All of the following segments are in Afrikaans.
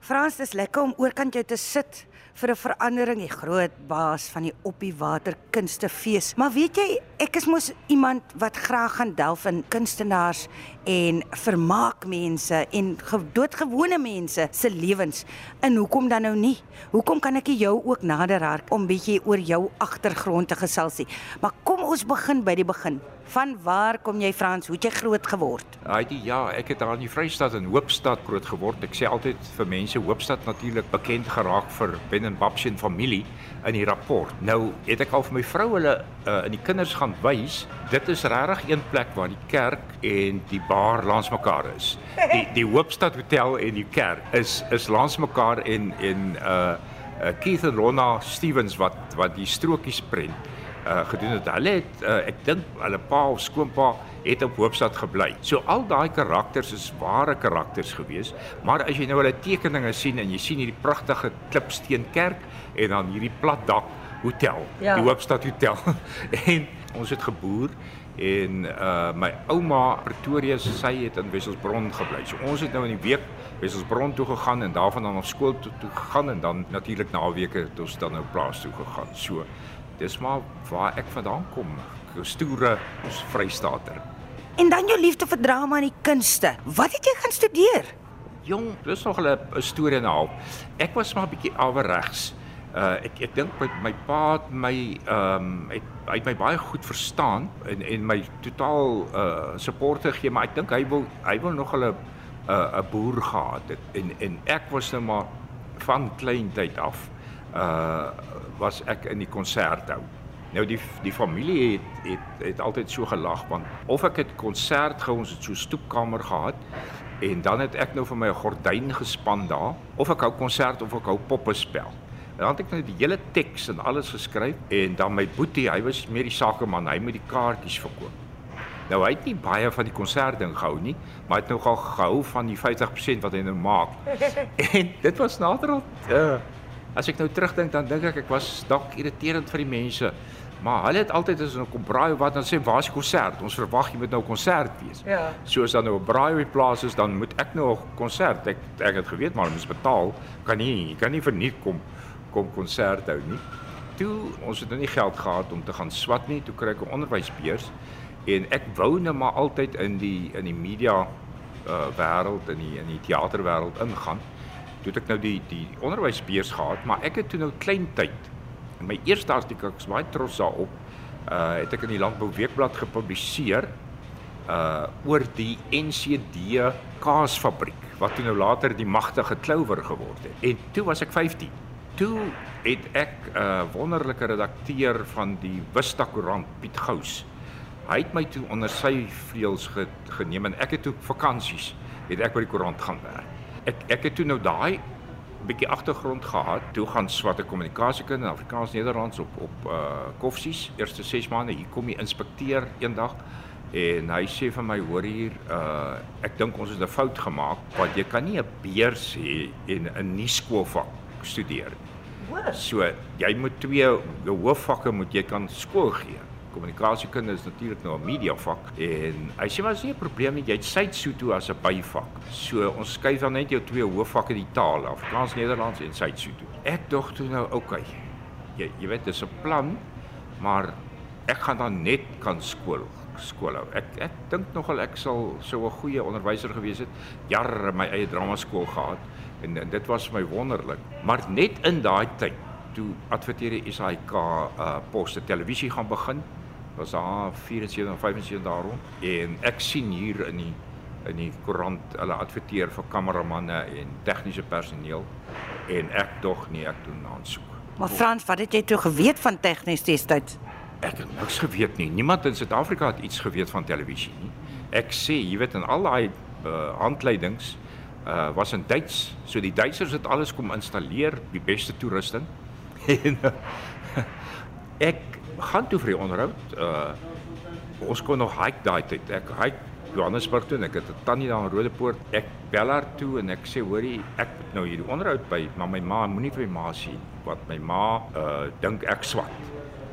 Frans, dis lekker om oorkant jou te sit vir 'n verandering, die groot baas van die op die water kunstefees. Maar weet jy, ek is mos iemand wat graag gaan delf in kunstenaars en vermaak mense en ge- doodgewone mense se lewens. En hoekom dan nou nie? Hoekom kan ek jou ook nader raak om bietjie oor jou agtergrond te gesels? Maar kom ons begin by die begin. Van waar kom jy Frans? Hoe het jy groot geword? Hy ja, ek het daar in die Vrystaat in Hoopstad groot geword. Ek sê altyd vir mense Hoopstad natuurlik bekend geraak vir Ben en Babs en familie in die rapport. Nou het ek al vir my vrou hulle uh, in die kinders gaan wys. Dit is regtig een plek waar die kerk en die bar langs mekaar is. Die die Hoopstad Hotel en die kerk is is langs mekaar en en uh, uh Keith en Ronna Stevens wat wat die strokies prent uh gedoen het. Hulle het uh, ek dink hulle pa of skoonpa het op Hoopstad gebly. So al daai karakters is ware karakters gewees, maar as jy nou hulle tekeninge sien en jy sien hierdie pragtige klipsteenkerk en dan hierdie plat dak hotel, Ja. die Hoopstad Hotel. en ons het geboer en uh my ouma Pretoria sy het in Wesselsbron gebly. So ons het nou in die week Wesselsbron toe gegaan en daarvan dan na skool toe, toe gegaan en dan natuurlik naweke het ons dan nou plaas toe gegaan. So dis maar waar ek vandaan kom. Stoere Vrystater. En dan jou liefde vir drama en die kunste. Wat het jy gaan studeer? Jong, dis nog 'n storie en 'n half. Ek was maar 'n bietjie averegs. Uh ek ek dink my my pa het my ehm um, het hy het my baie goed verstaan en en my totaal uh support gegee, maar ek dink hy wil hy wil nog 'n 'n 'n boer gehad het en en ek was nou maar van klein tyd af uh was ek in die konserthou. Nou die die familie het het het altyd so gelag want of ek het konsert gehou, ons het so stoepkamer gehad en dan het ek nou vir my 'n gordyn gespan daar of ek hou konsert of ek hou poppe spel. En dan het ek nou die hele teks en alles geskryf en dan my boetie, hy was meer die sakeman, hy moet die kaartjies verkoop. Nou hy het nie baie van die konsert ding gehou nie, maar hy het nou gou gehou van die 50% wat hy nou maak. en dit was naderhand uh as ek nou terugdink dan dink ek ek was dalk irriterend vir die mense. Maar hulle het altyd as hulle kom braai of wat dan sê waar is die konsert? Ons verwag jy moet nou 'n konsert wees. Ja. So as dan nou 'n braai op die plaas is, dan moet ek nou 'n konsert. Ek ek het geweet maar ons betaal. Kan nie, jy kan nie verniet kom kom konsert hou nie. Toe ons het nou nie geld gehad om te gaan swat nie, toe kry ek 'n onderwysbeurs en ek wou nou maar altyd in die in die media uh wêreld in die in die teaterwêreld ingaan. Toe ek nou die die onderwysbeurs gehad, maar ek het toe nou klein tyd. In my eerste artikel, ek is baie trots daarop, uh het ek in die Landbou Weekblad gepubliseer uh oor die NCD kaasfabriek wat toe nou later die magtige Clover geword het. En toe was ek 15. Toe het ek 'n uh, wonderlike redakteur van die Vista Koerant, Piet Gous. Hy het my toe onder sy vleuels ge, geneem en ek het toe vakansies het ek by die koerant gaan werk. Ek ek het toe nou daai bietjie agtergrond gehad. Toe gaan swat 'n kommunikasiekunde in Afrikaans Nederlands op op uh koffsies. Eerste 6 maande hier kom die inspekteur eendag en hy sê vir my hoor hier uh ek dink ons het 'n fout gemaak want jy kan nie 'n beurs hê en 'n nuuskoolvak studeer. Hoor. So jy moet twee hoofvakke moet jy kan skool gee. Kommunikasiekunde is natuurlik nou 'n mediavak en hy sê maar nie 'n probleem nie, jy het Suid-Sotho as 'n byvak. So ons skuif dan net jou twee hoofvakke die tale, Afrikaans, Nederlands en Suid-Sotho. Ek dog toe nou, okay. Jy jy weet dis 'n plan, maar ek gaan dan net kan skool skool hou. Ek ek dink nogal ek sal sou 'n goeie onderwyser gewees het. Jare my eie drama skool gehad en, en dit was my wonderlik. Maar net in daai tyd toe adverteer die SAK uh poste televisie gaan begin was daar 74 of 75 daarom en ek sien hier in die in die koerant hulle adverteer vir kameramanne en tegniese personeel en ek dog nie ek doen aansoek. Maar Frans, wat het jy toe geweet van tegnies destyds? Ek het niks geweet nie. Niemand in Suid-Afrika het iets geweet van televisie nie. Ek sê, jy weet in al daai uh, handleidings uh was in Duits. So die Duitsers het alles kom installeer, die beste toerusting. En ek gaan toe vir die onderhoud. Uh ons kon nog hike daai tyd. Ek hike Johannesburg toe en ek het 'n tannie daar in Rodepoort. Ek bel haar toe en ek sê hoorie, ek moet nou hierdie onderhoud by, maar my ma moenie vir my ma sien wat my ma uh dink ek swat.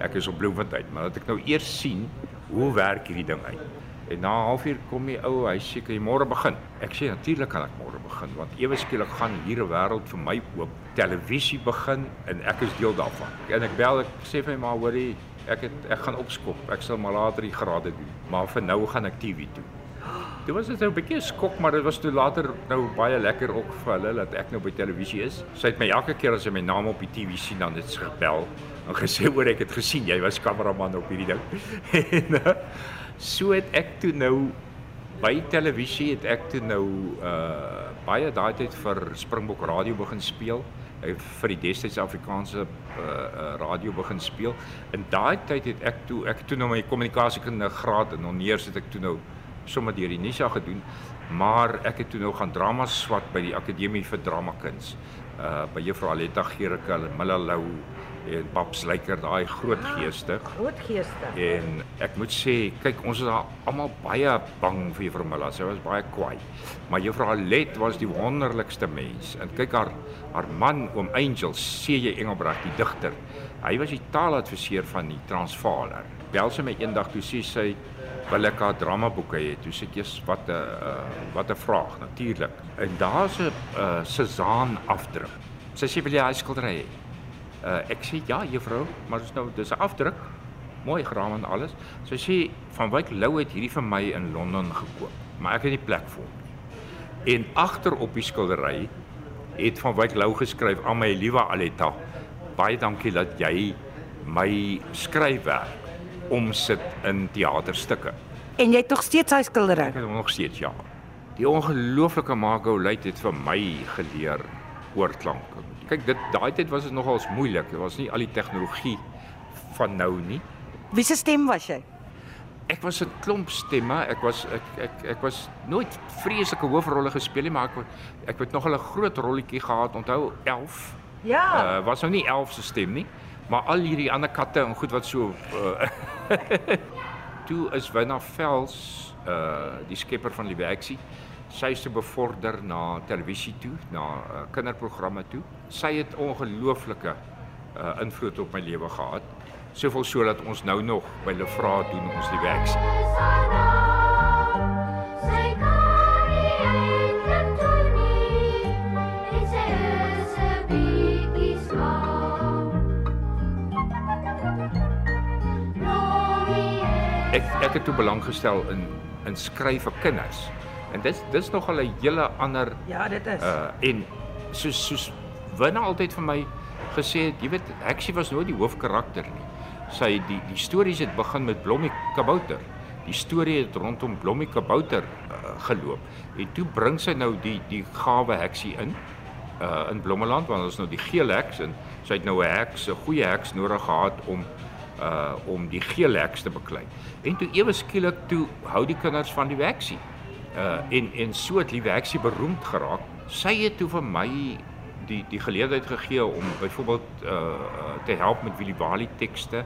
Ek is op Bloemfontein, maar dat ek nou eers sien hoe werk hierdie ding uit. En na 'n halfuur kom die ou, hy sê kan jy môre begin. Ek sê natuurlik kan ek môre begin want ewe skielik gaan hier 'n wêreld vir my oop. Televisie begin en ek is deel daarvan. En ek bel ek sê vir my ma hoorie ek het ek gaan opskop. Ek sal maar later die grade doen. Maar vir nou gaan ek TV toe. Dit was net 'n bietjie skok, maar dit was toe later nou baie lekker ook vir hulle dat ek nou by televisie is. Sy het my elke keer as sy my naam op die TV sien dan het sy gebel en gesê oor ek het gesien jy was kameraman op hierdie ding. en uh, so het ek toe nou by televisie het ek toe nou uh baie daai tyd vir Springbok Radio begin speel vir die destyds Afrikaanse uh, uh radio begin speel. In daai tyd het ek toe ek toe nou my kommunikasiekunde graad en onneers het ek toe nou sommer deur die Nisa gedoen, maar ek het toe nou gaan drama swat by die Akademie vir Dramakuns. Uh by Juffrou Aletta Gericke en Millalou en Paps Lyker, daai groot Ah, geeste. Groot geeste. En ek moet sê, kyk, ons is almal baie bang vir Juffrou Milla. Sy was baie kwaai. Maar Juffrou Alet was die wonderlikste mens. En kyk haar haar man oom Angel, C.J. Engelbreg, die digter. Hy was die taaladviseur van die Transvaaler. Bel sy my eendag toe sê sy wil ek haar dramaboeke hê. Toe sê ek, "Jesus, wat 'n uh, wat 'n vraag natuurlik." En daar's 'n uh, Sezaan afdruk. Sy sê wil jy hy skildery hê? Uh, ek sê ja juffrou, maar dis nou dis 'n afdruk. Mooi geraam en alles. Sy sê van Wyk Lou het hierdie vir my in Londen gekoop, maar ek het nie plek vir hom nie. En agter op die skildery het van Wyk Lou geskryf aan my liewe Aletta. Baie dankie dat jy my skryfwerk omsit in teaterstukke. En jy het tog steeds hy skildery. Ek het hom nog steeds ja. Die ongelooflike Margot Luit het vir my geleer oorklanke. Kyk, dit daai tyd was dit nogals moeilik. Dit was nie al die tegnologie van nou nie. Wie se stem was jy? Ek was 'n klomp stemme. Ek was ek ek ek was nooit vreeslike hoofrolle gespeel nie, maar ek ek het nog 'n groot rolletjie gehad. Onthou 11. Ja. Uh was nou nie 11 se stem nie, maar al hierdie ander katte en goed wat so uh toe is Winna Vels uh die skepper van Lieweksie. Sy is te bevorder na televisie toe, na uh, kinderprogramme toe. Sy het ongelooflike uh invloed op my lewe gehad. Soveel so dat ons nou nog by Lefra doen ons Lieweksie. Sy Ek het toe belang gestel in in skryf vir kinders. En dit dis nog al 'n hele ander Ja, dit is. uh en soos soos Winna altyd vir my gesê het, jy weet, Heksie was nooit die hoofkarakter nie. Sy die die stories het begin met Blommie Kabouter. Die storie het rondom Blommie Kabouter uh, geloop. En toe bring sy nou die die gawe Heksie in uh in Blommeland want ons nou die geel heks en sy het nou 'n heks, 'n goeie heks nodig gehad om uh om die geel heks te beklei. En toe ewe skielik toe hou die kinders van die heksie. Uh en en so het Liewe Heksie beroemd geraak. Sy het toe vir my die die geleentheid gegee om byvoorbeeld uh uh, te help met Willie Bali tekste.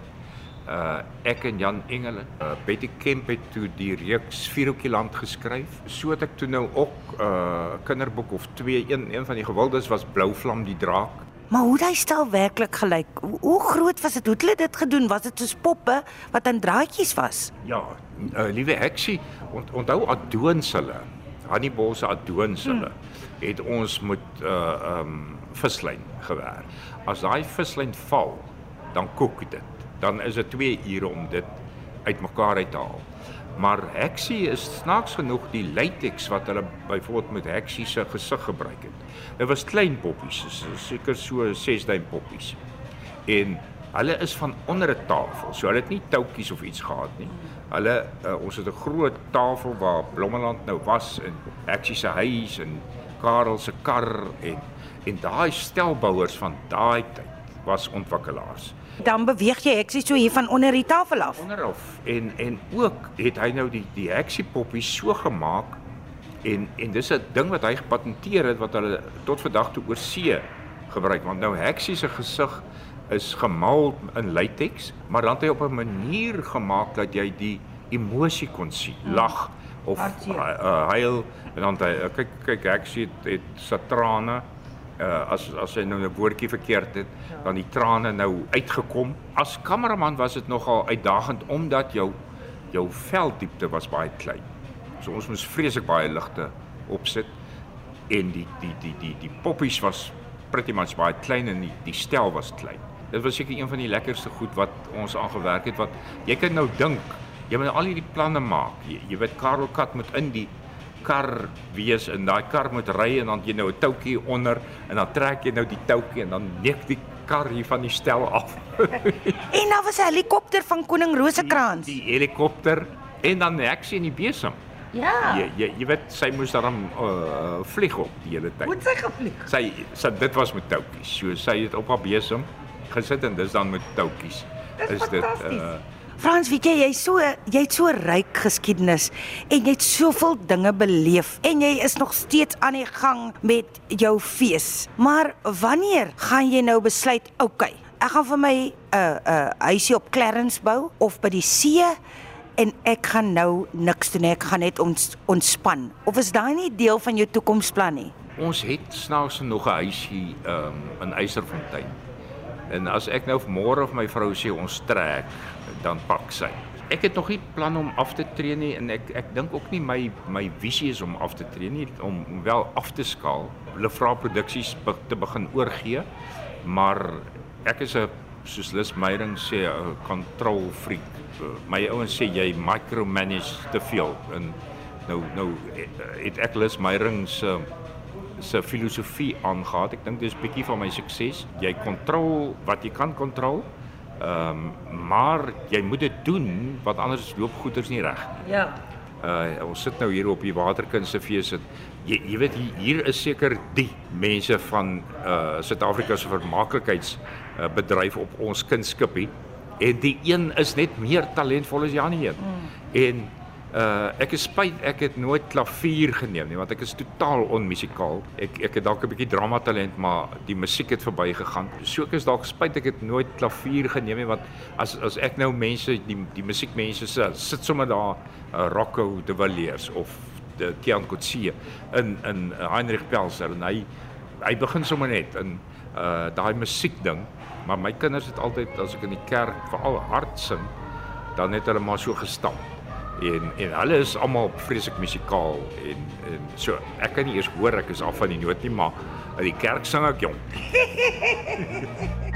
Uh ek en Jan Engele, uh, Betty Kemp het toe die reeks Vierhoekie land geskryf. So het ek toe nou ook uh, kinderboek of twee. Een een van die gewildes was Blou vlam die draak. Maar hoe hy stel werklik gelyk? Hoe, hoe groot was dit? Hoe het hulle dit gedoen? Was dit soos poppe wat aan draadjies was? Ja, uh, liewe Heksie, ont, onthou Adoons hulle. Hannibal se Adoons hulle hmm. het ons met uh um vislyn gewerk. As daai vislyn val, dan kook dit. Dan is dit 2 ure om dit uitmekaar uit te haal. Maar Heksie is snaaks genoeg die latex wat hulle byvoorbeeld met Heksie se gesig gebruik het. Dit was klein poppies, seker so 6 duim poppies. En hulle is van onder 'n tafel. So hulle het nie toutjies of iets gehad nie. Hulle uh, ons het 'n groot tafel waar Blommeland nou was en Heksie se huis en Karel se kar en en daai stelbouers van daai tyd was ontwikkelaars. Dan beweeg jy heksie so hier van onder die tafel af. Onderhof en en ook het hy nou die die Heksie poppies so gemaak en en dis 'n ding wat hy gepatenteer het wat hulle tot vandag toe oor see gebruik. Want nou Heksie se gesig is gemaal in latex, maar dan het hy op 'n manier gemaak dat jy die emosie kon sien, lag of Hartseer. uh, huil en dan hy uh, kyk kyk Heksie het, het sy trane uh, as as hy nou 'n woordjie verkeerd het, dan die trane nou uitgekom. As kameraman was dit nogal uitdagend omdat jou jou velddiepte was baie klein. So ons moes vreeslik baie ligte opsit en die die die die die poppies was pretty much baie klein en die die stel was klein. Dit was seker een van die lekkerste goed wat ons aangewerk het wat jy kan nou dink, jy moet al hierdie planne maak. Jy, jy weet Karel Kat moet in die kar wees en daai kar moet ry en dan jy nou 'n toutjie onder en dan trek jy nou die toutjie en dan neek die kar hier van die stel af. En daar was 'n helikopter van koning Rosekrans. Die, die helikopter en dan die heksie en die besem. Ja. Jy jy jy weet sy moes daarom uh, vlieg op die hele tyd. Moet sy gevlieg. Sy sy dit was met toutjies. So sy het op haar besem gesit en dis dan met toutjies. Dis fantasties. uh, Frans, weet jy, jy so jy het so ryk geskiedenis en jy het soveel dinge beleef en jy is nog steeds aan die gang met jou fees. Maar wanneer gaan jy nou besluit, okay, ek gaan vir my 'n uh, 'n uh, huisie op Clarence bou of by die see en ek gaan nou niks doen nie, ek gaan net ons ontspan. Of is daai nie deel van jou toekomsplan nie? Ons het snaaks nog 'n huisie um, in Eysterfontein. En as ek nou môre of my vrou sê ons trek, dan pak sy. Ek het nog nie plan om af te tree nie en ek ek dink ook nie my my visie is om af te tree nie, om om wel af te skaal, Lefra produksies be, te begin oorgee. Maar ek is 'n soos Lis Meyering sê 'n control freak. My ouens sê jy micromanage te veel en nou nou het ek Lis Meyering se se filosofie aangaat. Ek dink dis bietjie van my sukses. Jy kontrol wat jy kan kontrol. Ehm um, maar jy moet dit doen want anders loop goeders nie reg nie. Ja. Uh ons sit nou hier op die Waterkunstefees en jy jy weet hier, hier is seker die mense van uh Suid-Afrika se vermaaklikheids uh, bedryf op ons kunstskipie en die een is net meer talentvol as Janie een. Mm. En uh ek is spyt ek het nooit klavier geneem nie want ek is totaal onmusikaal. Ek ek het dalk 'n bietjie drama talent maar die musiek het verbygegaan. So ek is dalk spyt ek het nooit klavier geneem nie want as as ek nou mense die die musiekmense sit sit sommer daar uh, Rocco de Villiers of de Kian Kotse in in uh, Heinrich Pelser en hy hy begin sommer net in uh daai musiek ding maar my kinders het altyd as ek in die kerk veral hard sing dan het hulle maar so gestamp en en hulle is almal vreeslik musikaal en en so ek kan nie eers hoor ek is af van die noot nie maar in die kerk sing ek jong